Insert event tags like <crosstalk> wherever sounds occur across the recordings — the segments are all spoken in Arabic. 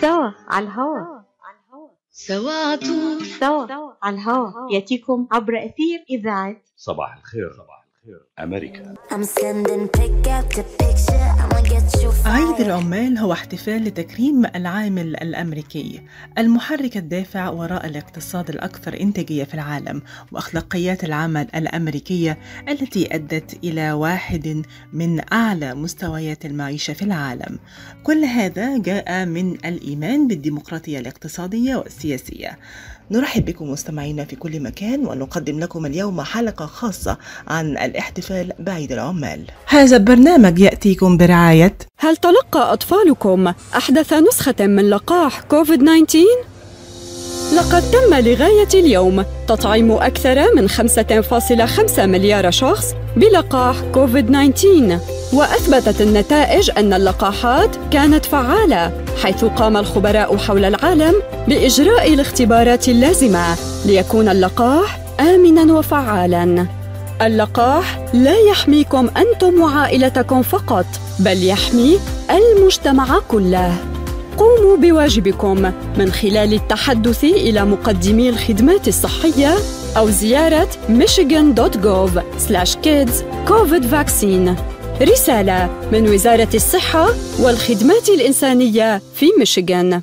سوا على الهوا. سوا عطول سوا على الهوا. يأتيكم عبر أثير إذاعة. صباح الخير صباح الخير. أمريكا. عيد. العمال هو احتفال لتكريم العامل الأمريكي. المحرك الدافع وراء الاقتصاد الأكثر إنتاجية في العالم وأخلاقيات العمل الأمريكية التي أدت إلى واحد من أعلى مستويات المعيشة في العالم. كل هذا جاء من الإيمان بالديمقراطية الاقتصادية والسياسية. نرحب بكم مستمعينا في كل مكان ونقدم لكم اليوم حلقة خاصة عن الاحتفال بعيد العمال هذا البرنامج يأتيكم برعاية هل تلقى أطفالكم أحدث نسخة من لقاح كوفيد 19؟ لقد تم لغاية اليوم تطعيم أكثر من 5.5 مليار شخص بلقاح كوفيد 19 وأثبتت النتائج أن اللقاحات كانت فعالة حيث قام الخبراء حول العالم بإجراء الاختبارات اللازمة ليكون اللقاح آمناً وفعالاً. اللقاح لا يحميكم أنتم وعائلتكم فقط بل يحمي المجتمع كله. قوموا بواجبكم من خلال التحدث إلى مقدمي الخدمات الصحية أو زيارة michigan.gov/kids covid vaccine. رسالة من وزارة الصحة والخدمات الإنسانية في ميشيغان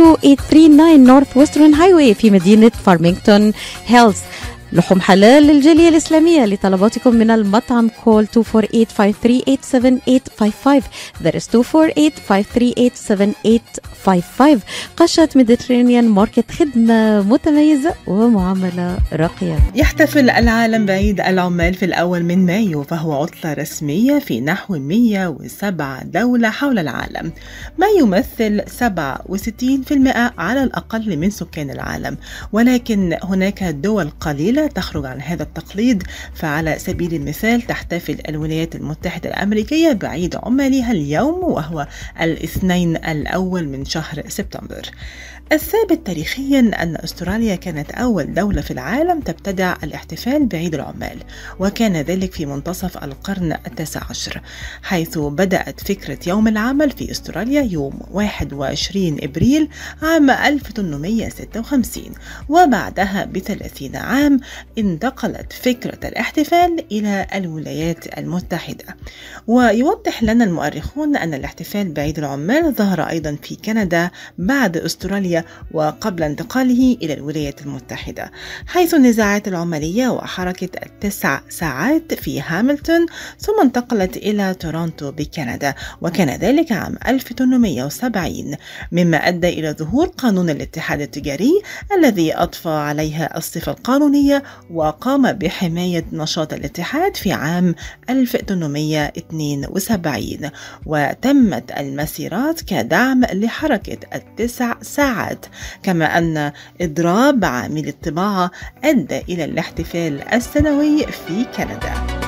2839 Northwestern Highway في مدينة فارمينغتون هيلز لحوم حلال للجالية الإسلامية لطلباتكم من المطعم call 248-538-7855 that is 248-538-7855 قشة Mediterranean Market خدمة متميزة ومعاملة راقية. يحتفل العالم بعيد العمال في الأول من مايو فهو عطلة رسمية في نحو 107 دولة حول العالم. ما يمثل 67% على الأقل من سكان العالم. ولكن هناك دول قليلة تخرج عن هذا التقليد فعلى سبيل المثال تحتفل الولايات المتحدة الأمريكية بعيد عمالها اليوم وهو الاثنين الأول من شهر سبتمبر. الثابت تاريخيا أن أستراليا كانت أول دولة في العالم تبتدع الاحتفال بعيد العمال وكان ذلك في منتصف القرن التاسع عشر حيث بدأت فكرة يوم العمل في أستراليا يوم 21 إبريل عام 1856 وبعدها بثلاثين عام انتقلت فكرة الاحتفال إلى الولايات المتحدة. ويوضح لنا المؤرخون أن الاحتفال بعيد العمال ظهر أيضا في كندا بعد أستراليا وقبل انتقاله إلى الولايات المتحدة حيث النزاعات العمالية وحركة التسع ساعات في هاملتون ثم انتقلت إلى تورونتو بكندا وكان ذلك عام 1870 مما أدى إلى ظهور قانون الاتحاد التجاري الذي أضفى عليها الصفة القانونية وقام بحماية نشاط الاتحاد في عام 1872 وتمت المسيرات كدعم لحركة التسع ساعات. كما أن إضراب عامل الطباعة أدى إلى الاحتفال السنوي في كندا.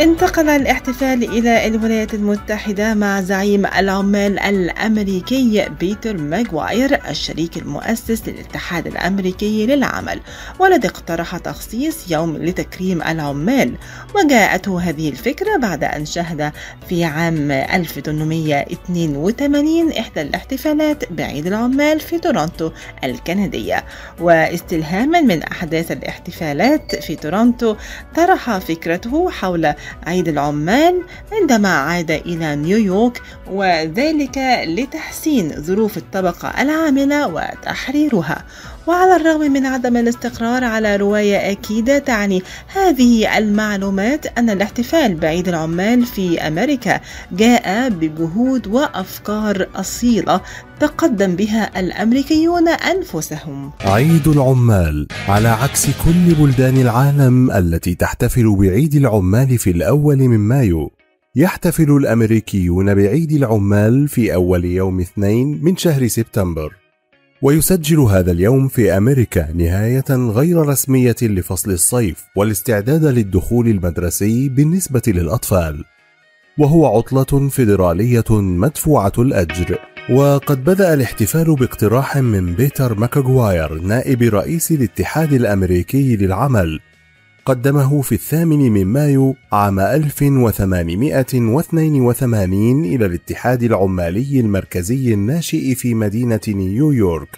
انتقل الاحتفال إلى الولايات المتحدة مع زعيم العمال الأمريكي بيتر ماغواير الشريك المؤسس للاتحاد الأمريكي للعمل والذي اقترح تخصيص يوم لتكريم العمال. وجاءته هذه الفكرة بعد أن شهد في عام 1882 إحدى الاحتفالات بعيد العمال في تورونتو الكندية. واستلهاما من أحداث الاحتفالات في تورونتو طرح فكرته حول عيد العمال عندما عاد إلى نيويورك وذلك لتحسين ظروف الطبقة العاملة وتحريرها. وعلى الرغم من عدم الاستقرار على رواية أكيدة تعني هذه المعلومات أن الاحتفال بعيد العمال في أمريكا جاء بجهود وأفكار أصيلة تقدم بها الأمريكيون أنفسهم. عيد العمال على عكس كل بلدان العالم التي تحتفل بعيد العمال في الأول من مايو. يحتفل الأمريكيون بعيد العمال في أول يوم اثنين من شهر سبتمبر. ويسجل هذا اليوم في أمريكا نهاية غير رسمية لفصل الصيف والاستعداد للدخول المدرسي بالنسبة للأطفال. وهو عطلة فيدرالية مدفوعة الأجر. وقد بدأ الاحتفال باقتراح من بيتر ماكاغواير نائب رئيس الاتحاد الأمريكي للعمل. قدمه في الثامن من مايو عام 1882 إلى الاتحاد العمالي المركزي الناشئ في مدينة نيويورك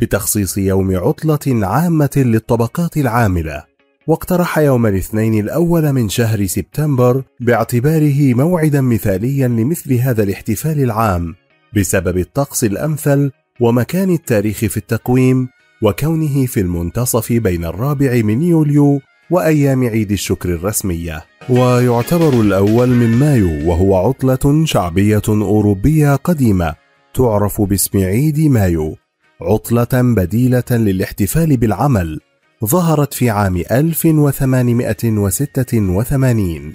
بتخصيص يوم عطلة عامة للطبقات العاملة. واقترح يوم الاثنين الأول من شهر سبتمبر باعتباره موعدا مثاليا لمثل هذا الاحتفال العام بسبب الطقس الأمثل ومكان التاريخ في التقويم وكونه في المنتصف بين الرابع من يوليو وأيام عيد الشكر الرسمية. ويعتبر الأول من مايو وهو عطلة شعبية أوروبية قديمة تعرف باسم عيد مايو. عطلة بديلة للاحتفال بالعمل ظهرت في عام 1886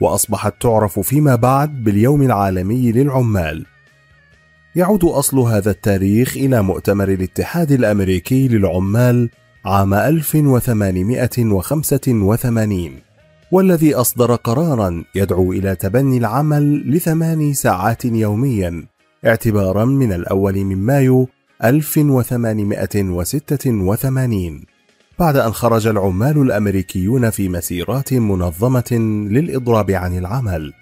وأصبحت تعرف فيما بعد باليوم العالمي للعمال. يعود أصل هذا التاريخ إلى مؤتمر الاتحاد الأمريكي للعمال عام 1885 والذي أصدر قرارا يدعو إلى تبني العمل لثماني ساعات يوميا اعتبارا من الأول من مايو 1886 بعد أن خرج العمال الأمريكيون في مسيرات منظمة للإضراب عن العمل.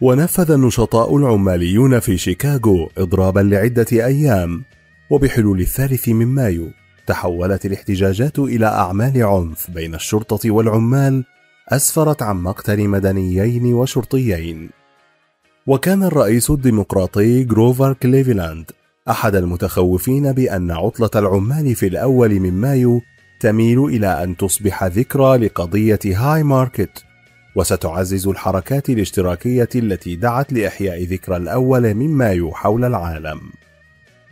ونفذ النشطاء العماليون في شيكاغو إضرابا لعدة أيام وبحلول الثالث من مايو. تحولت الاحتجاجات إلى أعمال عنف بين الشرطة والعمال أسفرت عن مقتل مدنيين وشرطيين. وكان الرئيس الديمقراطي جروفر كليفلاند أحد المتخوفين بأن عطلة العمال في الأول من مايو تميل إلى أن تصبح ذكرى لقضية هاي ماركت وستعزز الحركات الاشتراكية التي دعت لإحياء ذكرى الأول من مايو حول العالم.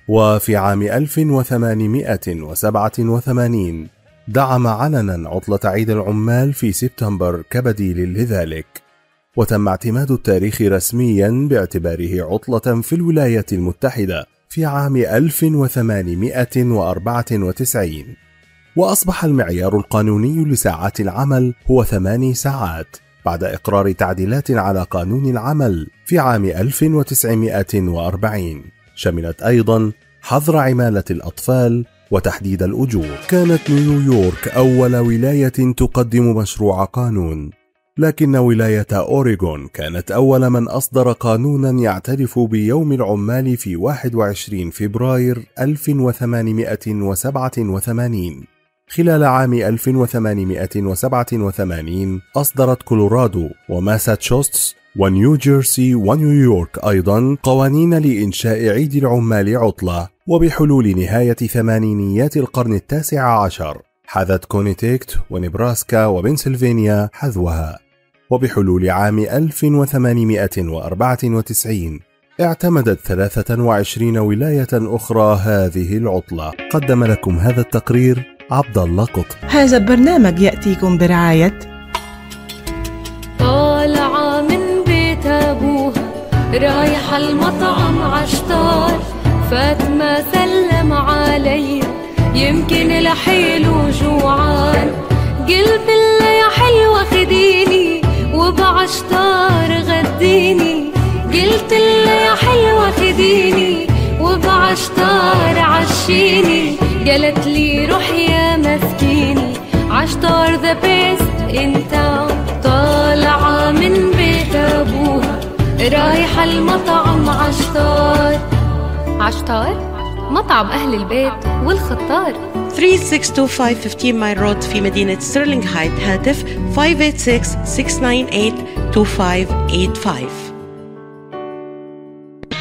وفي عام 1887 دعم علنا عطلة عيد العمال في سبتمبر كبديل لذلك وتم اعتماد التاريخ رسميا باعتباره عطلة في الولايات المتحدة في عام 1894 وأصبح المعيار القانوني لساعات العمل هو ثماني ساعات بعد إقرار تعديلات على قانون العمل في عام 1940 شملت أيضا حظر عمالة الأطفال وتحديد الأجور. كانت نيويورك أول ولاية تقدم مشروع قانون لكن ولاية أوريغون كانت أول من أصدر قانونا يعترف بيوم العمال في 21 فبراير 1887 خلال عام 1887 أصدرت كولورادو وماساتشوستس ونيو جيرسي ونيويورك أيضا قوانين لإنشاء عيد العمال عطلة وبحلول نهاية ثمانينيات القرن التاسع عشر. حذت كونيتيكت ونبراسكا وبنسلفانيا حذوها. وبحلول عام 1894 اعتمدت 23 ولاية أخرى هذه العطلة. قدم لكم هذا التقرير عبد الله قطب. هذا البرنامج يأتيكم برعاية طالعة من بيت أبوها رايحة المطعم عشتار. فاطمة سلم علي يمكن لحيله جوعان. قلت لها يا حلوة خديني وبعشتار غديني. قلت لها يا حلوة خديني وبعشتار عشيني. قالت لي روح يا مسكيني. عشتار the best انت طالعة من بيت أبوها. رايحة المطعم عشتار. عشتار؟ مطعم أهل البيت والخطار. 3625 15 مايل رود في مدينة ستيرلينغ هايت هاتف 586-698-2585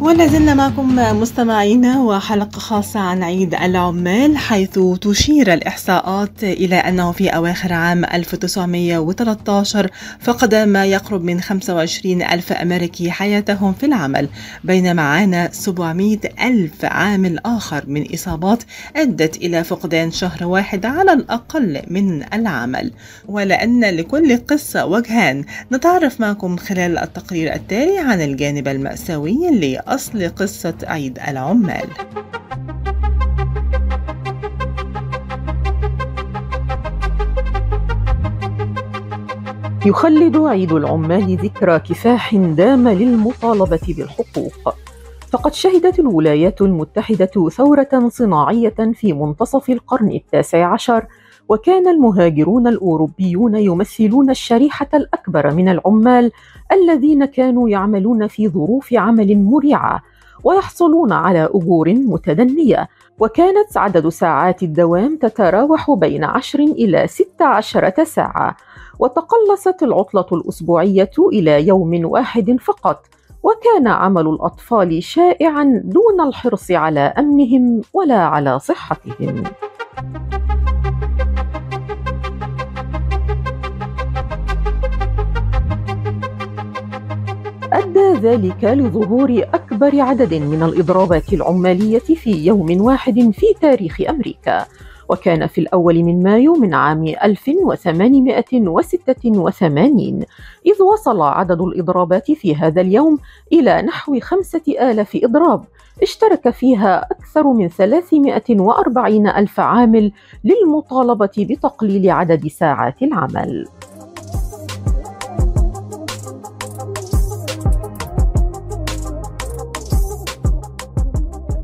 ولا زلنا معكم مستمعينا وحلقة خاصة عن عيد العمال حيث تشير الإحصاءات إلى أنه في أواخر عام 1913 فقد ما يقرب من 25 ألف أمريكي حياتهم في العمل بينما عانى 700 ألف عامل آخر من إصابات أدت إلى فقدان شهر واحد على الأقل من العمل. ولأن لكل قصة وجهان نتعرف معكم خلال التقرير التالي عن الجانب المأساوي لأصل قصة عيد العمال. يخلد عيد العمال ذكرى كفاح دام للمطالبة بالحقوق. فقد شهدت الولايات المتحدة ثورة صناعية في منتصف القرن التاسع عشر وكان المهاجرون الأوروبيون يمثلون الشريحة الأكبر من العمال الذين كانوا يعملون في ظروف عمل مريعة ويحصلون على أجور متدنية. وكانت عدد ساعات الدوام تتراوح بين عشر إلى ست عشرة ساعة وتقلصت العطلة الأسبوعية إلى يوم واحد فقط. وكان عمل الأطفال شائعا دون الحرص على أمنهم ولا على صحتهم. ذلك لظهور أكبر عدد من الإضرابات العمالية في يوم واحد في تاريخ أمريكا وكان في الأول من مايو من عام 1886 إذ وصل عدد الإضرابات في هذا اليوم إلى نحو خمسة آلاف إضراب اشترك فيها أكثر من 340 ألف عامل للمطالبة بتقليل عدد ساعات العمل.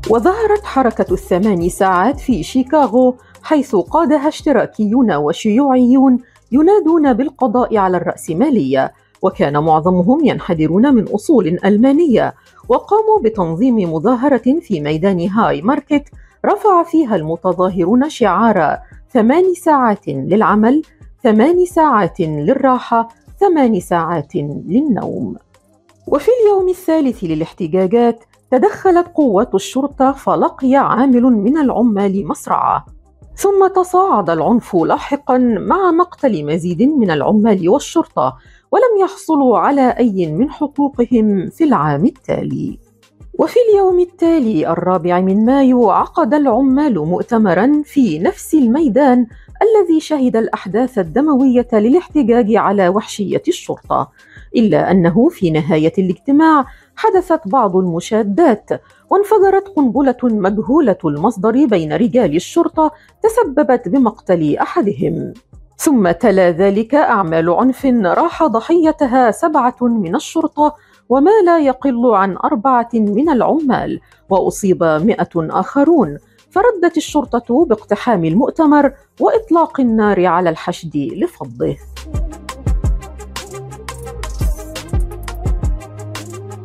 وظهرت حركة الثمان ساعات في شيكاغو حيث قادها اشتراكيون وشيوعيون ينادون بالقضاء على الرأسمالية وكان معظمهم ينحدرون من أصول ألمانية وقاموا بتنظيم مظاهرة في ميدان هاي ماركت رفع فيها المتظاهرون شعار ثمان ساعات للعمل ثمان ساعات للراحة ثمان ساعات للنوم. وفي اليوم الثالث للاحتجاجات تدخلت قوات الشرطة فلقي عامل من العمال مصرعة. ثم تصاعد العنف لاحقا مع مقتل مزيد من العمال والشرطة ولم يحصلوا على أي من حقوقهم في العام التالي. وفي اليوم التالي الرابع من مايو عقد العمال مؤتمرا في نفس الميدان الذي شهد الأحداث الدموية للاحتجاج على وحشية الشرطة. إلا أنه في نهاية الاجتماع حدثت بعض المشادات وانفجرت قنبلة مجهولة المصدر بين رجال الشرطة تسببت بمقتل أحدهم. ثم تلا ذلك أعمال عنف راح ضحيتها سبعة من الشرطة وما لا يقل عن أربعة من العمال وأصيب مئة آخرون. فردت الشرطة باقتحام المؤتمر وإطلاق النار على الحشد لفضه.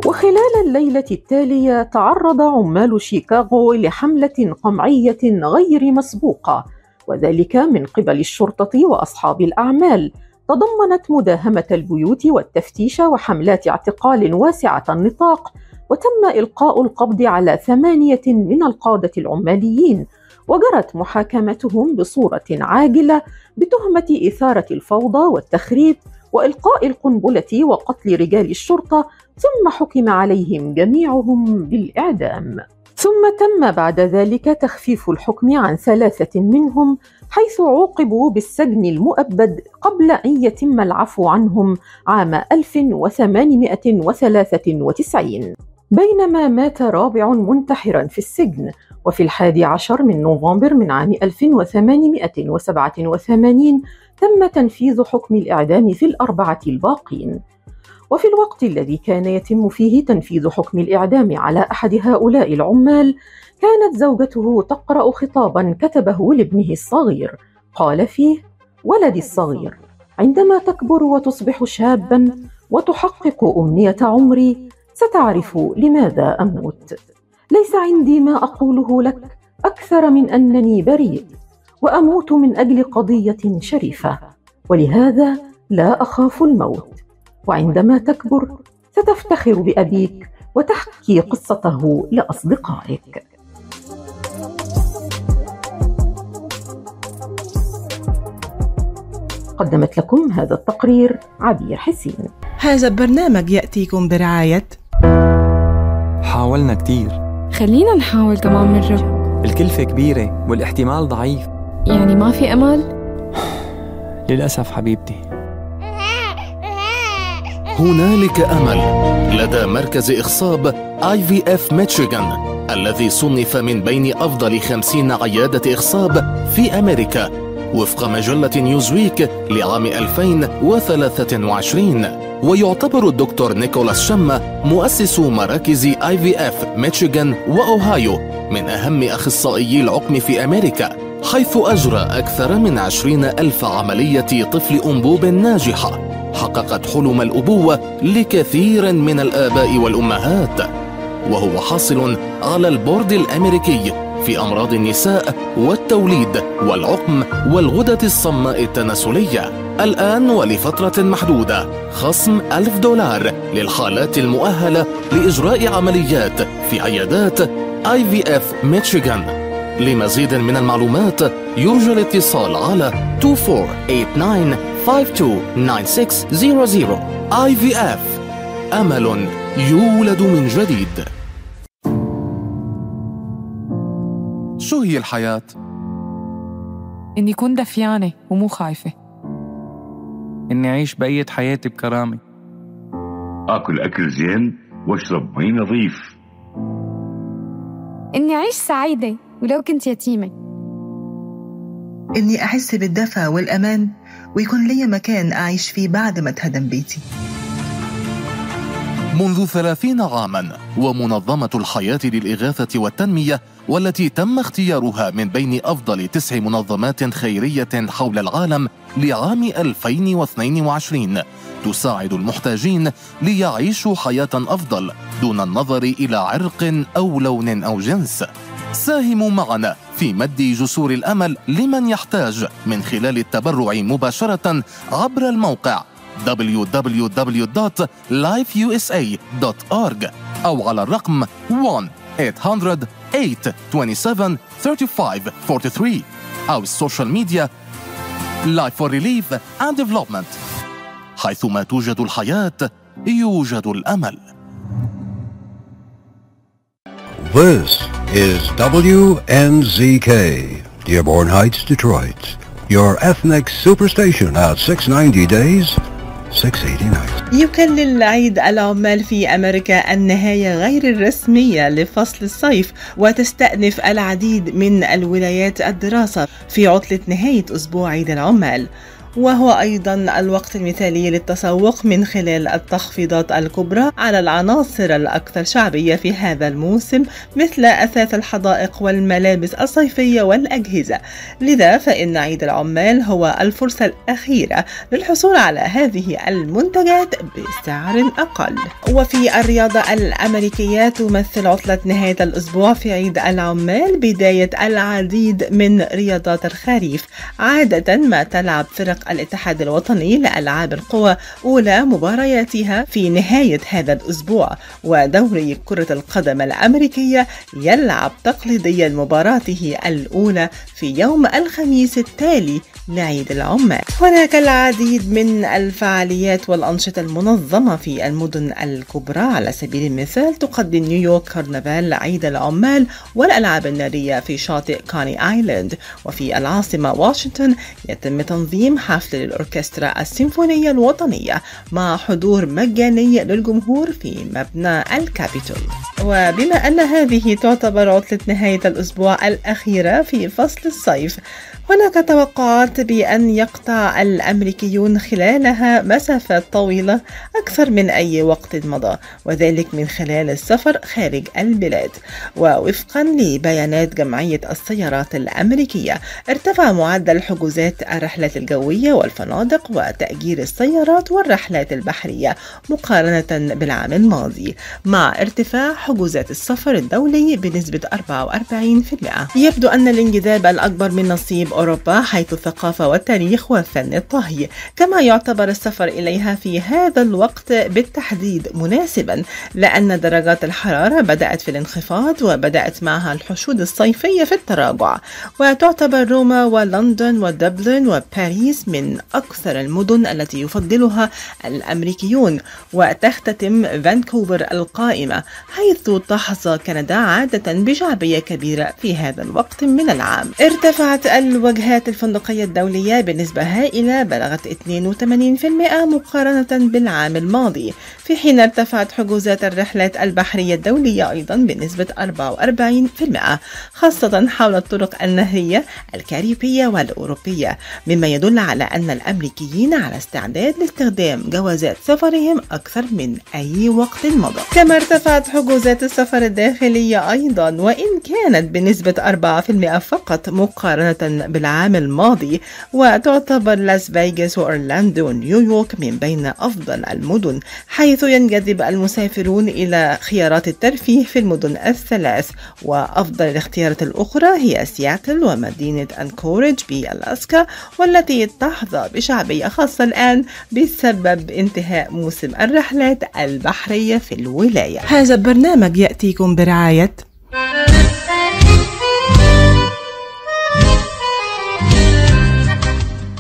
وخلال الليلة التالية تعرض عمال شيكاغو لحملة قمعية غير مسبوقة وذلك من قبل الشرطة وأصحاب الأعمال. تضمنت مداهمة البيوت والتفتيش وحملات اعتقال واسعة النطاق وتم إلقاء القبض على ثمانية من القادة العماليين وجرت محاكمتهم بصورة عاجلة بتهمة إثارة الفوضى والتخريب وإلقاء القنبلة وقتل رجال الشرطة ثم حكم عليهم جميعهم بالإعدام. ثم تم بعد ذلك تخفيف الحكم عن ثلاثة منهم حيث عوقبوا بالسجن المؤبد قبل أن يتم العفو عنهم عام 1893 بينما مات رابع منتحرا في السجن وفي الحادي عشر من نوفمبر من عام 1887 تم تنفيذ حكم الإعدام في الأربعة الباقين. وفي الوقت الذي كان يتم فيه تنفيذ حكم الإعدام على أحد هؤلاء العمال كانت زوجته تقرأ خطابا كتبه لابنه الصغير. قال فيه ولدي الصغير عندما تكبر وتصبح شابا وتحقق أمنية عمري ستعرف لماذا أموت. ليس عندي ما أقوله لك أكثر من أنني بريء وأموت من أجل قضية شريفة ولهذا لا أخاف الموت. وعندما تكبر ستفتخر بأبيك وتحكي قصته لأصدقائك. قدمت لكم هذا التقرير عبير حسين. هذا البرنامج يأتيكم برعاية. حاولنا كتير. خلينا نحاول كمان مرة الكلفة كبيرة والاحتمال ضعيف. يعني ما في أمل؟ <sighs> للأسف حبيبتي. هنالك أمل. لدى مركز إخصاب IVF ميشيغان الذي صنف من بين أفضل خمسين عيادة إخصاب في أمريكا وفق مجلة نيوزويك لعام 2023 ويعتبر الدكتور نيكولاس شما مؤسس مراكز IVF ميشيغان وأوهايو من أهم اخصائيي العقم في أمريكا حيث أجرى أكثر من عشرين ألف عملية طفل أنبوب ناجحة. حققت حلم الأبوة لكثير من الآباء والأمهات وهو حاصل على البورد الأمريكي في أمراض النساء والتوليد والعقم والغدة الصماء التناسلية. الآن ولفترة محدودة خصم ألف دولار للحالات المؤهلة لإجراء عمليات في عيادات IVF ميشيغان لمزيد من المعلومات يرجى الاتصال على 2489 IVF أمل يولد من جديد. شو هي الحياة؟ إني كون دفيانة ومو خايفة. إني أعيش بقية حياتي بكرامة. آكل أكل زين واشرب مي نظيف. إني أعيش سعيدة ولو كنت يتيمة. إني أحس بالدفى والأمان ويكون لي مكان أعيش فيه بعد ما أتهدم بيتي. منذ ثلاثين عاما ومنظمة الحياة للإغاثة والتنمية والتي تم اختيارها من بين أفضل تسع منظمات خيرية حول العالم لعام 2022 تساعد المحتاجين ليعيشوا حياة أفضل دون النظر إلى عرق أو لون أو جنس. ساهموا معنا في مد جسور الأمل لمن يحتاج من خلال التبرع مباشرة عبر الموقع www.lifeusa.org أو على الرقم 1 800 827 35 43 أو السوشيال ميديا Life for Relief and Development حيثما توجد الحياة يوجد الأمل. This is WNZK, Dearborn Heights, Detroit. Your ethnic superstation at 690 days, 680 nights. يكلل عيد العمال في أمريكا النهاية غير الرسمية لفصل الصيف وتستأنف العديد من الولايات الدراسة في عطلة نهاية أسبوع عيد العمال وهو أيضا الوقت المثالي للتسوق من خلال التخفيضات الكبرى على العناصر الأكثر شعبية في هذا الموسم مثل أثاث الحدائق والملابس الصيفية والأجهزة. لذا فإن عيد العمال هو الفرصة الأخيرة للحصول على هذه المنتجات بسعر أقل. وفي الرياضة الأمريكية تمثل عطلة نهاية الأسبوع في عيد العمال بداية العديد من رياضات الخريف عادة ما تلعب فرق أطلق الاتحاد الوطني لألعاب القوى أولى مبارياتها في نهاية هذا الأسبوع ودوري كرة القدم الأمريكية يلعب تقليديا مباراته الأولى في يوم الخميس التالي لعيد العمال هناك العديد من الفعاليات والأنشطة المنظمة في المدن الكبرى. على سبيل المثال تقدم نيويورك كرنفال عيد العمال والألعاب النارية في شاطئ كوني آيلاند. وفي العاصمة واشنطن يتم تنظيم حفل للأوركسترا السيمفونية الوطنية مع حضور مجاني للجمهور في مبنى الكابيتول. وبما أن هذه تعتبر عطلة نهاية الأسبوع الأخيرة في فصل الصيف هناك توقعات بأن يقطع الأمريكيون خلالها مسافات طويلة أكثر من أي وقت مضى وذلك من خلال السفر خارج البلاد. ووفقا لبيانات جمعية السيارات الأمريكية ارتفع معدل حجوزات الرحلات الجوية والفنادق وتأجير السيارات والرحلات البحرية مقارنة بالعام الماضي مع ارتفاع حجوزات السفر الدولي بنسبة 44% يبدو أن الانجذاب الأكبر من نصيب أوروبا حيث الثقافة والتاريخ وفن الطهي. كما يعتبر السفر إليها في هذا الوقت بالتحديد مناسبا لأن درجات الحرارة بدأت في الانخفاض وبدأت معها الحشود الصيفية في التراجع. وتعتبر روما ولندن ودبلن وباريس من أكثر المدن التي يفضلها الأمريكيون. وتختتم فانكوفر القائمة حيث تحظى كندا عادة بشعبية كبيرة في هذا الوقت من العام. ارتفعت الوجهات الفندقية الدولية بنسبة هائلة بلغت 82% مقارنة بالعام الماضي في حين ارتفعت حجوزات الرحلات البحرية الدولية أيضا بنسبة 44% خاصة حول الطرق النهرية الكاريبية والأوروبية مما يدل على أن الأمريكيين على استعداد لاستخدام جوازات سفرهم أكثر من أي وقت مضى. كما ارتفعت حجوزات السفر الداخلية أيضا وإن كانت بنسبة 4% فقط مقارنة بالعام الماضي وتعتبر لاس فيغاس وأورلاندو ونيويورك من بين أفضل المدن حيث ينجذب المسافرون إلى خيارات الترفيه في المدن الثلاث. وأفضل الاختيارات الأخرى هي سياتل ومدينة أنكوريج بألاسكا والتي تحظى بشعبية خاصة الآن بسبب انتهاء موسم الرحلات البحرية في الولاية. هذا البرنامج يأتيكم برعاية <laughs>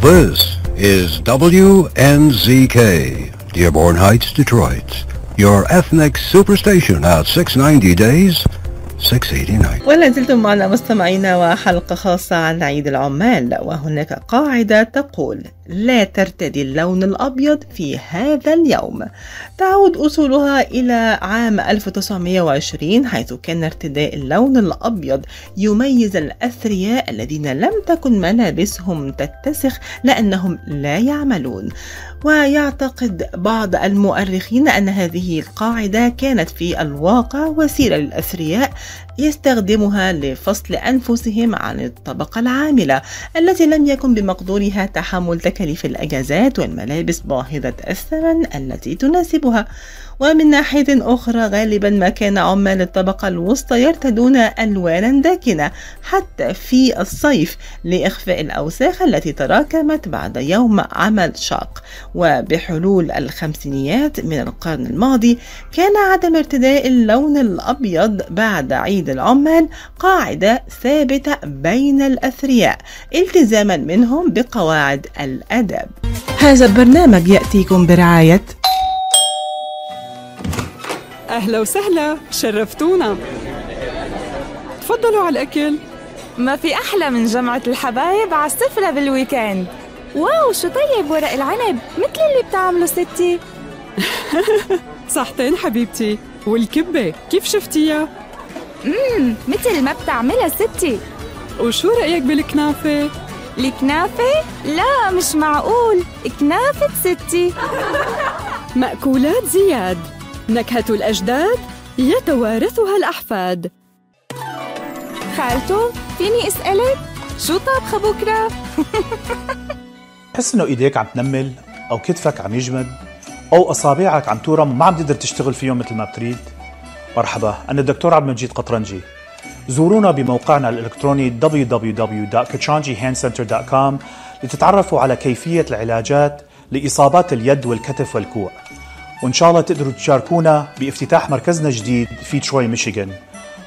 This is WNZK, Dearborn Heights, Detroit. Your ethnic superstation at 690 days, 689. ولا زلتم معنا مستمعينا وحلقة خاصة عن عيد العمال وهناك قاعدة تقول لا ترتدي اللون الأبيض في هذا اليوم. تعود أصولها إلى عام 1920 حيث كان ارتداء اللون الأبيض يميز الأثرياء الذين لم تكن ملابسهم تتسخ لأنهم لا يعملون. ويعتقد بعض المؤرخين أن هذه القاعدة كانت في الواقع وسيلة للأثرياء يستخدمها لفصل أنفسهم عن الطبقة العاملة التي لم يكن بمقدورها تحمل تكاليف الأجازات والملابس باهظة الثمن التي تناسبها. ومن ناحية أخرى غالبا ما كان عمال الطبقة الوسطى يرتدون ألوانا داكنة حتى في الصيف لإخفاء الأوساخ التي تراكمت بعد يوم عمل شاق. وبحلول الخمسينيات من القرن الماضي كان عدم ارتداء اللون الأبيض بعد عيد العمال قاعدة ثابتة بين الأثرياء التزاما منهم بقواعد الأدب. هذا البرنامج يأتيكم برعاية. أهلا وسهلا شرفتونا. تفضلوا على الأكل. ما في أحلى من جمعة الحبايب على السفرة بال weekend wow شو طيب ورق العنب مثل اللي بتعمله ستي. <laughs> صحتين حبيبتي. والكبة كيف شفتيها؟ امم مثل ما بتعملها ستي. وشو رأيك بالكنافة؟ الكنافة؟ لا مش معقول. كنافة ستي. <laughs> مأكولات زياد. نكهة الأجداد يتوارثها الأحفاد. خالته فيني أسألك؟ شو طابخة بكرة؟ <laughs> تحس إنه إيديك عم تنمل أو كتفك عم يجمد أو أصابعك عم تورم وما عم تقدر تشتغل فيهم مثل ما بتريد؟ مرحبا أنا الدكتور عبد المجيد قطرنجي. زورونا بموقعنا الإلكتروني www.kachanjihandcenter.com لتتعرفوا على كيفية العلاجات لإصابات اليد والكتف والكوع. وإن شاء الله تقدروا تشاركونا بافتتاح مركزنا الجديد في تروي ميشيغان.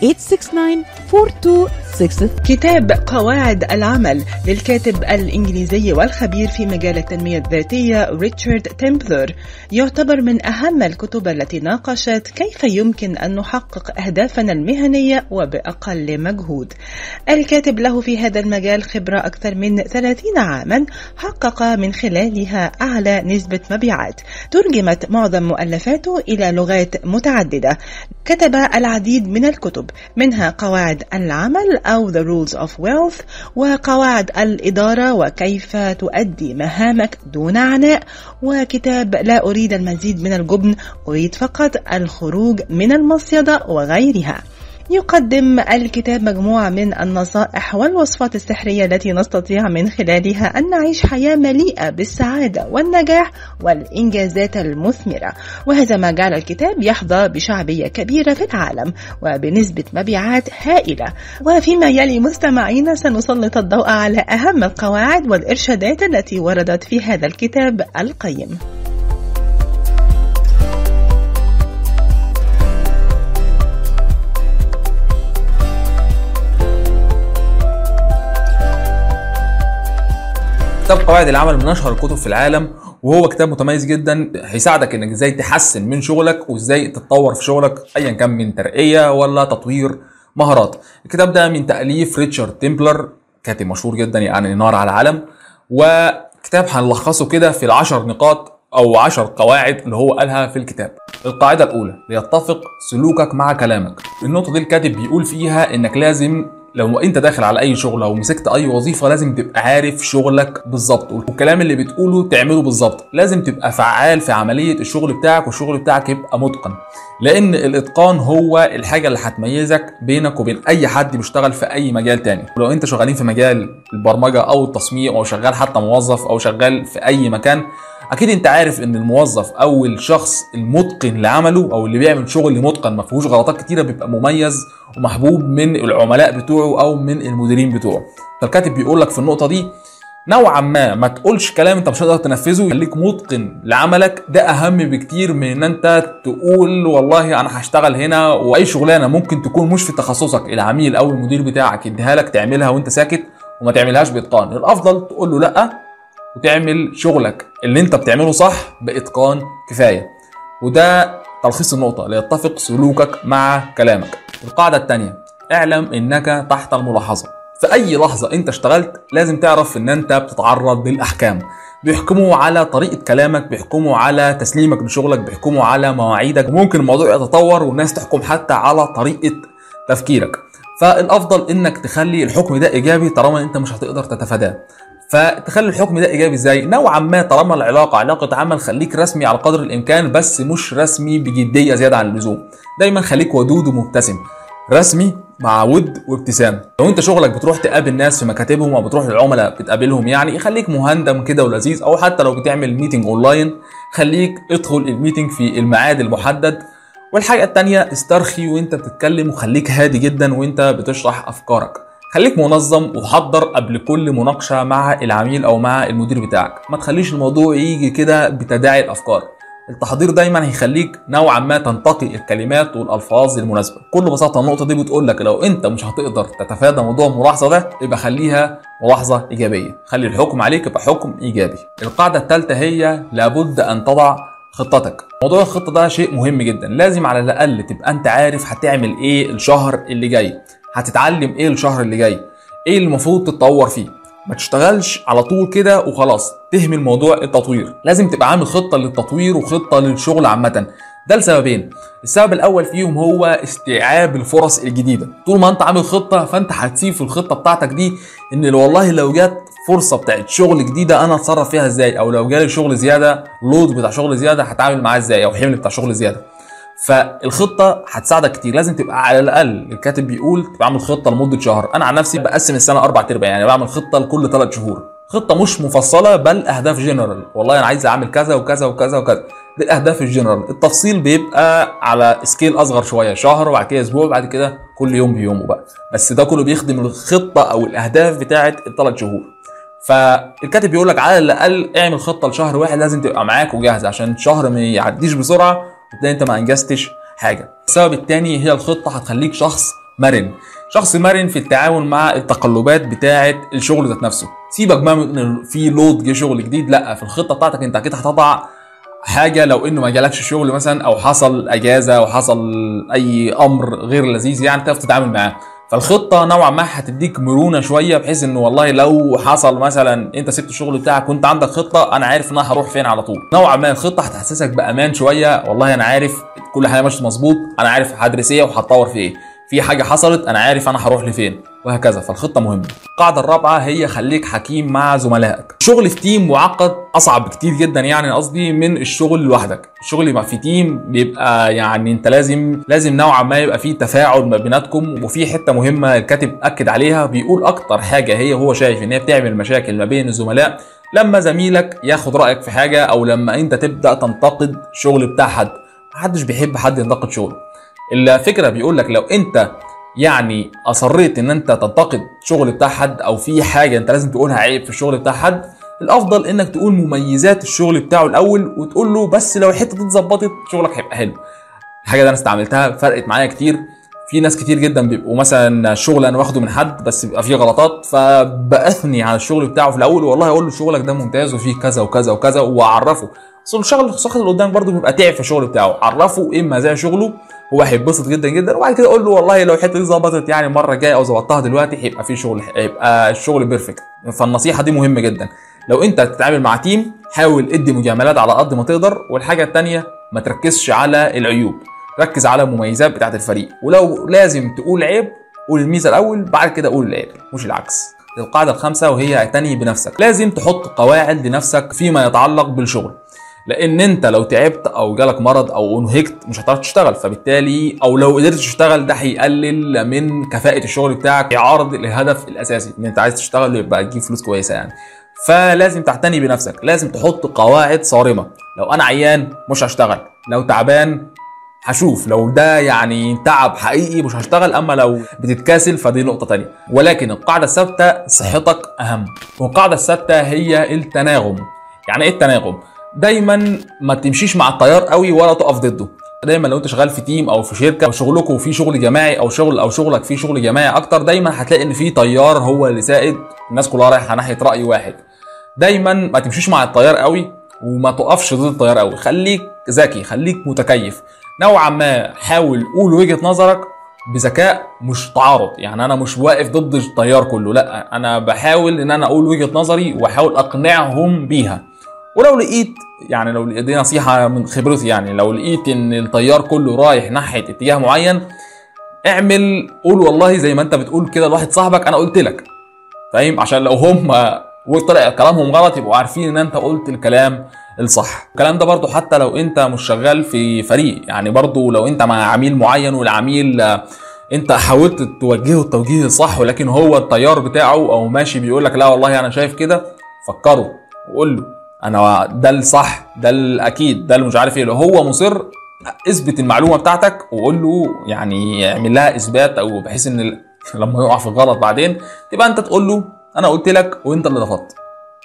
248-869-4263 كتاب قواعد العمل للكاتب الإنجليزي والخبير في مجال التنمية الذاتية ريتشارد تيمبلر. يعتبر من أهم الكتب التي ناقشت كيف يمكن أن نحقق أهدافنا المهنية وبأقل مجهود. الكاتب له في هذا المجال خبرة أكثر من 30 عاما حقق من خلالها أعلى نسبة مبيعات. ترجمت معظم مؤلفاته إلى لغات متعددة. كتب العديد من الكتب. منها قواعد العمل أو The Rules of Wealth وقواعد الإدارة وكيف تؤدي مهامك دون عناء وكتاب لا أريد المزيد من الجبن أريد فقط الخروج من المصيدة وغيرها. يقدم الكتاب مجموعة من النصائح والوصفات السحرية التي نستطيع من خلالها أن نعيش حياة مليئة بالسعادة والنجاح والإنجازات المثمرة. وهذا ما جعل الكتاب يحظى بشعبية كبيرة في العالم وبنسبة مبيعات هائلة. وفيما يلي مستمعينا سنسلط الضوء على أهم القواعد والإرشادات التي وردت في هذا الكتاب القيم. كتاب قواعد العمل من اشهر الكتب في العالم وهو كتاب متميز جدا هيساعدك إنك إزاي تحسن من شغلك وإزاي تتطور في شغلك ايا كان من ترقية ولا تطوير مهارات. الكتاب ده من تأليف ريتشارد تيمبلر كاتب مشهور جدا يعني نار على العالم وكتاب هنلخصه كده في العشر نقاط أو عشر قواعد اللي هو قالها في الكتاب. القاعدة الأولى ليتفق سلوكك مع كلامك. النقطة دي الكاتب بيقول فيها إنك لازم لو انت داخل على اي شغل أو مسكت اي وظيفة لازم تبقى عارف شغلك بالظبط. والكلام اللي بتقوله تعمله بالظبط. لازم تبقى فعال في عملية الشغل بتاعك والشغل بتاعك يبقى متقن. لأن الإتقان هو الحاجة اللي هتميزك بينك وبين أي حد بيشتغل في أي مجال تاني. لو أنت شغالين في مجال البرمجة أو التصميم أو شغال حتى موظف أو شغال في أي مكان أكيد أنت عارف إن الموظف أو الشخص المتقن لعمله أو اللي بيعمل شغل متقن ما فيهوش غلطات كتيرة بيبقى مميز ومحبوب من العملاء بتوعه أو من المديرين بتوعه. فالكاتب بيقول لك في النقطة دي نوعا ما ما تقولش كلام أنت مش هتقدر تنفذه خليك متقن لعملك. ده أهم بكتير من إن أنت تقول والله أنا هشتغل هنا وأي شغلانة ممكن تكون مش في تخصصك العميل أو المدير بتاعك يديها لك تعملها وأنت ساكت وما تعملهاش باتقان الأفضل تقول له لأ وتعمل شغلك اللي انت بتعمله صح بإتقان كفاية. وده تلخيص النقطة ليتفق سلوكك مع كلامك. القاعدة الثانية اعلم إنك تحت الملاحظة. في أي لحظة انت اشتغلت لازم تعرف إن انت بتتعرض للأحكام. بيحكموا على طريقة كلامك بيحكموا على تسليمك لشغلك بيحكموا على مواعيدك. وممكن الموضوع يتطور والناس تحكم حتى على طريقة تفكيرك. فالأفضل إنك تخلي الحكم ده إيجابي طالما انت مش هتقدر تتفاداه. فتخلي الحكم ده إيجابي إزاي؟ نوعا ما طالما العلاقة علاقة عمل خليك رسمي على قدر الإمكان بس مش رسمي بجدية زيادة عن اللزوم. دايما خليك ودود ومبتسم. رسمي مع ود وابتسام. لو أنت شغلك بتروح تقابل ناس في مكاتبهم أو بتروح للعملاء بتقابلهم يعني خليك مهندم كده ولذيذ أو حتى لو بتعمل meeting online خليك ادخل ال meeting في الميعاد المحدد. والحاجة التانية استرخي وأنت بتتكلم وخليك هادي جدا وأنت بتشرح أفكارك. خليك منظم وحضر قبل كل مناقشة مع العميل أو مع المدير بتاعك. ما تخليش الموضوع يجي كده بتداعي الأفكار. التحضير دايما هيخليك نوعا ما تنتقي الكلمات والألفاظ المناسبة. بكل بساطة النقطة دي بتقول لك لو أنت مش هتقدر تتفادى موضوع الملاحظة ده يبقى خليها ملاحظة إيجابية. خلي الحكم عليك يبقى حكم إيجابي. القاعدة الثالثه هي لابد أن تضع خطتك. موضوع الخطة ده شيء مهم جدا. لازم على الأقل تبقى أنت عارف هتعمل إيه الشهر اللي جاي. هتتعلم إيه الشهر اللي جاي؟ إيه اللي المفروض تتطور فيه؟ ما تشتغلش على طول كده وخلاص. تهمل موضوع التطوير. لازم تبقى عامل خطة للتطوير وخطة للشغل عامة. ده لسببين. السبب الأول فيهم هو استيعاب الفرص الجديدة. طول ما أنت عامل خطة فأنت هتسيب في الخطة بتاعتك دي إن والله لو جت فرصة بتاعت شغل جديدة أنا أتصرف فيها إزاي؟ أو لو جالي شغل زيادة لود بتاع شغل زيادة هتعامل معاه إزاي؟ أو حمل بتاع شغل زيادة. فالخطة هتساعدك كتير. لازم تبقى على الأقل الكاتب بيقول تبقى عامل خطة لمدة شهر. أنا عن نفسي بقسم السنة أربع أرباع يعني بعمل خطة لكل ثلاث شهور. خطة مش مفصلة بل أهداف جنرال والله أنا عايز أعمل كذا وكذا وكذا وكذا. دي الاهداف الجنرال التفصيل بيبقى على scale أصغر شوية شهر وبعد كده أسبوع وبعد كده كل يوم بيومه بقى. بس ده كله بيخدم الخطة أو الأهداف بتاعه الثلاث شهور. فالكاتب بيقول لك على الأقل اعمل خطة لشهر واحد لازم تبقى معاك وجاهز عشان الشهر ما يعديش بسرعة وتلاقي انت ما انجزتش حاجة. السبب الثاني هي الخطة هتخليك شخص مرن. شخص مرن في التعامل مع التقلبات بتاعة الشغل ذات نفسه. سيبك بقى من إن في load جه شغل جديد لأ في الخطة بتاعتك انت أكيد هتضع حاجة لو إنه ما جالكش شغل مثلا أو حصل أجازة أو حصل أي أمر غير لذيذ يعني تعرف تتعامل معاه. فالخطه نوعا ما هتديك مرونة شوية بحيث إنه والله لو حصل مثلا أنت سبت الشغل بتاعك وأنت عندك خطة أنا عارف ان أنا هروح فين على طول. نوعا ما الخطة هتحسسك بأمان شوية والله أنا عارف كل حاجة ماشية مظبوط أنا عارف هدرس إيه وهتطور في إيه. في حاجة حصلت أنا عارف أنا هروح لفين وهكذا. فالخطة مهمة. القاعده الرابعة هي خليك حكيم مع زملائك. الشغل في تيم معقد أصعب بكتير جدا يعني قصدي من الشغل لوحدك. الشغل في تيم بيبقى يعني أنت لازم لازم نوعا ما يبقى في تفاعل ما بيناتكم وفي حتة مهمة الكاتب أكد عليها بيقول أكتر حاجة هي هو شايف إن هي بتعمل مشاكل ما بين الزملاء. لما زميلك ياخد رأيك في حاجة أو لما أنت تبدأ تنتقد الشغل بتاع حد محدش بيحب حد ينتقد شغله. الفكرة بيقول لك لو أنت يعني أصريت إن أنت تنتقد شغل بتاع حد أو في حاجة أنت لازم تقولها عيب في الشغل بتاع حد الأفضل إنك تقول مميزات الشغل بتاعه الأول وتقول له بس لو الحتة دي اتظبطت شغلك هيبقى حلو. الحاجة دي أنا استعملتها فرقت معايا كتير. في ناس كتير جدا بيبقوا مثلا شغل أنا واخده من حد بس بيبقى فيه غلطات فبأثني على الشغل بتاعه في الأول والله أقول له شغلك ده ممتاز وفيه كذا وكذا وكذا وأعرفه. اصل الشغل الشخص اللي قدامك برضه بيبقى تعب في الشغل بتاعه عرفه إيه مزايا شغله هو هيتبسط جدا جدا. وبعد كده أقول له والله لو الحته دي ظبطت يعني المره الجايه أو ظبطتها دلوقتي هيبقى في شغل هيبقى الشغل perfect فالنصيحة دي مهمة جدا. لو أنت هتتعامل مع team حاول ادي مجاملات على قد ما تقدر. والحاجة الثانية ما تركزش على العيوب. ركز على المميزات بتاعت الفريق. ولو لازم تقول عيب قول الميزة الأول بعد كده قول العيب مش العكس. القاعدة الخامسة وهي اعتني بنفسك. لازم تحط قواعد لنفسك فيما يتعلق بالشغل. لأن انت لو تعبت أو جالك مرض أو انهكت مش هتعرف تشتغل فبالتالي أو لو قدرت تشتغل ده هيقلل من كفاءة الشغل بتاعك يعارض الهدف الأساسي إن انت عايز تشتغل يبقى تجيب فلوس كويسة يعني. فلازم تعتني بنفسك لازم تحط قواعد صارمة. لو أنا عيان مش هشتغل لو تعبان هشوف لو ده يعني تعب حقيقي مش هشتغل أما لو بتتكاسل فدي نقطة تانية. ولكن القاعدة الثابتة صحتك أهم. والقاعدة الثابتة هي التناغم. يعني إيه التناغم؟ دايما ما تمشيش مع التيار قوي ولا تقف ضده. دايما لو انت شغال في تيم أو في شركة أو شغلكم فيه شغل جماعي أو شغل أو شغلك فيه شغل جماعي أكتر دايما هتلاقي إن في تيار هو اللي سائد الناس كلها رايحة ناحية رأي واحد. دايما ما تمشيش مع التيار قوي وما تقفش ضد التيار قوي. خليك ذكي خليك متكيف. نوعا ما حاول قول وجهة نظرك بذكاء مش تعارض. يعني أنا مش واقف ضد التيار كله لأ أنا بحاول إن أنا أقول وجهة نظري وأحاول أقنعهم بيها. ولو لقيت يعني لو دي نصيحة من خبرتي يعني لو لقيت إن التيار كله رايح ناحية اتجاه معين اعمل قول والله زي ما أنت بتقول كده لواحد صاحبك أنا قلت لك. فاهم؟ عشان لو هم وطلع كلامهم غلط يبقوا عارفين إن أنت قلت الكلام الصح. الكلام ده برضو حتى لو أنت مش شغال في فريق يعني برضو لو أنت مع عميل معين والعميل أنت حاولت توجهه التوجيه الصح ولكن هو التيار بتاعه أو ماشي بيقول لك لا والله أنا شايف كده فكره وقول له. أنا ده الصح ده الاكيد ده اللي مش عارف إيه. لو هو مصر اثبت المعلومة بتاعتك وقول له يعني اعمل لها اثبات أو بحيث ان <laughs> لما يقع في الغلط بعدين تبقى انت تقول له أنا قلت لك وانت اللي رفضت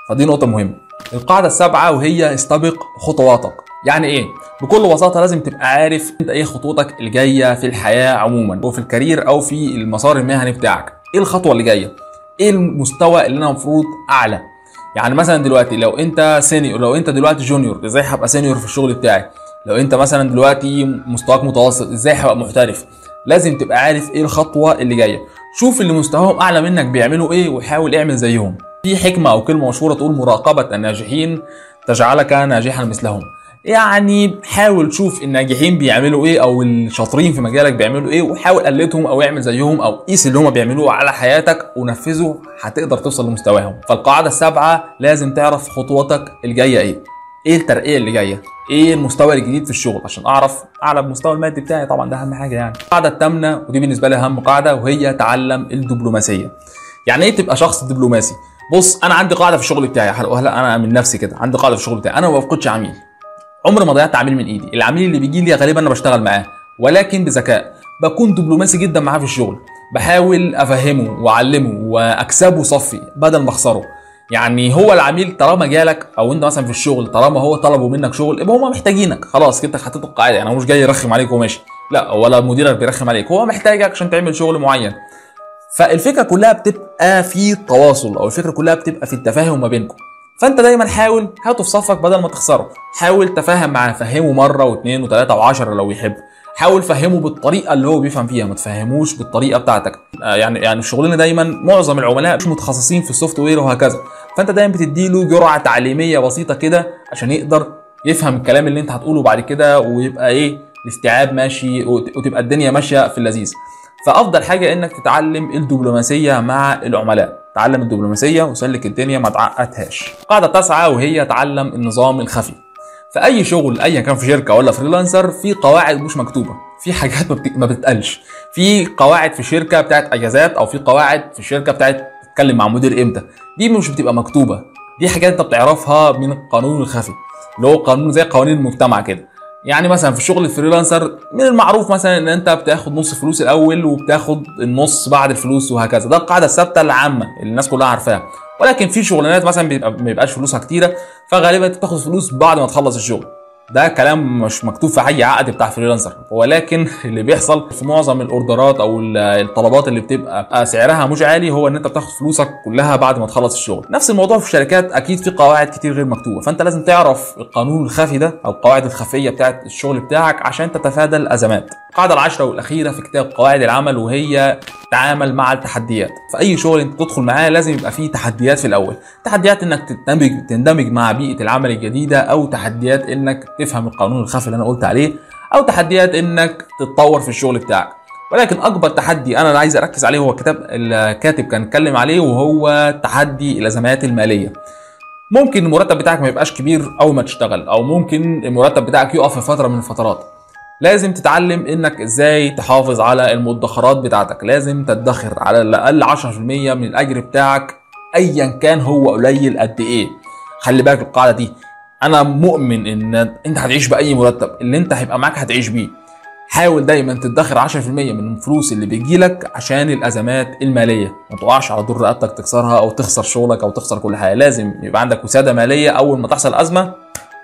فدي نقطة مهمة. القاعدة السابعة وهي استبق خطواتك. يعني إيه؟ بكل بساطة لازم تبقى عارف انت إيه خطوتك اللي جاية في الحياة عموما وفي الكارير أو في المسار المهني بتاعك. إيه الخطوة اللي جاية؟ إيه المستوى اللي أنا المفروض أعلى؟ يعني مثلا دلوقتي لو أنت senior لو أنت دلوقتي junior إزاي هبقى senior في الشغل بتاعي؟ لو أنت مثلا دلوقتي مستواك متوسط إزاي هبقى محترف؟ لازم تبقى عارف إيه الخطوة اللي جاية. شوف اللي مستواهم أعلى منك بيعملوا إيه وحاول اعمل زيهم. في حكمة أو كلمة مشهورة تقول مراقبة الناجحين تجعلك ناجحا مثلهم. يعني حاول تشوف الناجحين بيعملوا إيه أو الشاطرين في مجالك بيعملوا إيه وحاول قلدهم أو اعمل زيهم أو قيس اللي هم بيعملوه على حياتك ونفذه هتقدر توصل لمستواهم. فالقاعدة السابعة لازم تعرف خطواتك الجاية إيه. إيه الترقية اللي جاية؟ إيه المستوى الجديد في الشغل؟ عشان أعرف أعلى المستوى المادي بتاعي طبعا ده أهم حاجة يعني. القاعدة الثامنه ودي بالنسبة لي أهم قاعدة وهي تعلم الدبلوماسية. يعني إيه تبقى شخص دبلوماسي؟ بص أنا عندي قاعدة في الشغل بتاعي. هلا أنا من نفسي كده عندي قاعدة في الشغل بتاعي. أنا ما بفقدش عميل. عمري ما ضيعت عميل من ايدي. العميل اللي بيجي لي غالبا أنا بشتغل معاه ولكن بذكاء. بكون دبلوماسي جدا معاه في الشغل. بحاول أفهمه وأعلمه وأكسبه صفي بدل ما أخسره. يعني هو العميل طالما جالك أو أنت مثلا في الشغل طالما هو طلبوا منك شغل يبقى هم محتاجينك. خلاص كده حطيت القاعدة. يعني هو مش جاي يرخم عليك وماشي. لا ولا مديرك بيرخم عليك. هو محتاجك عشان تعمل شغل معين. فالفكرة كلها بتبقى في تواصل أو الفكرة كلها بتبقى في التفاهم ما بينكم. فانت دايما حاول هاته في صفك بدل ما تخسره. حاول تفهم معاه فهمه مرة واثنين وثلاثه وعشرة لو يحب. حاول فهمه بالطريقة اللي هو بيفهم فيها ما تفهموش بالطريقة بتاعتك. آه يعني يعني شغلنا دايما معظم العملاء مش متخصصين في السوفت وير وهكذا. فانت دايما بتديله جرعة تعليمية بسيطة كده عشان يقدر يفهم الكلام اللي انت هتقوله بعد كده ويبقى إيه الاستيعاب ماشي وت- وتبقى الدنيا ماشية في اللذيذ. فأفضل حاجة إنك تتعلم الدبلوماسية مع العملاء. تعلم الدبلوماسية وسلك الدنيا ما تعقدهاش. قاعدة تسعه وهي تعلم النظام الخفي. في اي شغل ايا كان في شركة ولا فريلانسر في قواعد مش مكتوبة. في حاجات <laughs> ما بت- ما بتتقالش في قواعد في الشركة بتاعت أجازات أو في قواعد في الشركة بتاعت تتكلم مع مدير إمتى. دي مش بتبقى مكتوبة. دي حاجات أنت بتعرفها من القانون الخفي. اللي هو قانون زي قوانين المجتمع كده. يعني مثلا في شغل ال freelancer من المعروف مثلا إن أنت بتاخد نص فلوس الأول وبتاخد النص بعد الفلوس وهكذا. ده القاعدة الثابتة العامة اللي الناس كلها عارفاها. ولكن في شغلانات مثلا ما بيبقاش فلوسها كتيرة فغالبا أنت بتاخد فلوس بعد ما تخلص الشغل. ده كلام مش مكتوب في اي عقد بتاع freelancer. ولكن اللي بيحصل في معظم ال orderات أو ال- الطلبات اللي بتبقى سعرها مش عالي هو إن أنت بتاخد فلوسك كلها بعد ما تخلص الشغل. نفس الموضوع في الشركات أكيد في قواعد كتير غير مكتوبة. فأنت لازم تعرف القانون الخفي ده أو القواعد الخفية بتاعه الشغل بتاعك عشان تتفادى الأزمات. القاعدة العاشرة والأخيرة في كتاب قواعد العمل وهي تعامل مع التحديات. في اي شغل أنت تدخل معاه لازم يبقى فيه تحديات في الأول. تحديات إنك تندمج تندمج مع بيئة العمل الجديدة أو تحديات إنك تفهم القانون الخفي اللي أنا قلت عليه أو تحديات إنك تتطور في الشغل بتاعك. ولكن أكبر تحدي أنا عايز أركز عليه هو كتاب الكاتب كان اتكلم عليه وهو تحدي الازمات المالية. ممكن المرتب بتاعك ما يبقاش كبير أول ما تشتغل أو ممكن المرتب بتاعك يقف في فترة من الفترات. لازم تتعلم إنك إزاي تحافظ على المدخرات بتاعتك. لازم تدخر على الأقل 10% من الأجر بتاعك ايا كان هو قليل قد إيه. خلي بالك القاعدة دي. أنا مؤمن إن أنت هتعيش بأي مرتب اللي أنت هيبقى معاك هتعيش بيه. حاول دايما تدخر 10% من الفلوس اللي بيجيلك عشان الأزمات المالية. ما تقعش على دور رقبتك تكسرها أو تخسر شغلك أو تخسر كل حاجة. لازم يبقى عندك وسادة مالية أول ما تحصل أزمة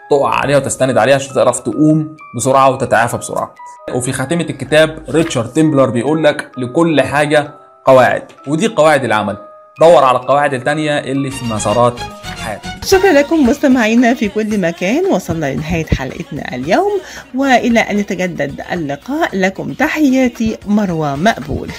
تقع عليها وتستند عليها عشان تعرف تقوم بسرعة وتتعافى بسرعة. وفي خاتمة الكتاب ريتشارد تيمبلر بيقول لك لكل حاجة قواعد ودي قواعد العمل. دور على القواعد التانية اللي في مسارات شكرا لكم مستمعينا في كل مكان. وصلنا لنهاية حلقتنا اليوم وإلى أن يتجدد اللقاء لكم تحياتي مروى مقبول.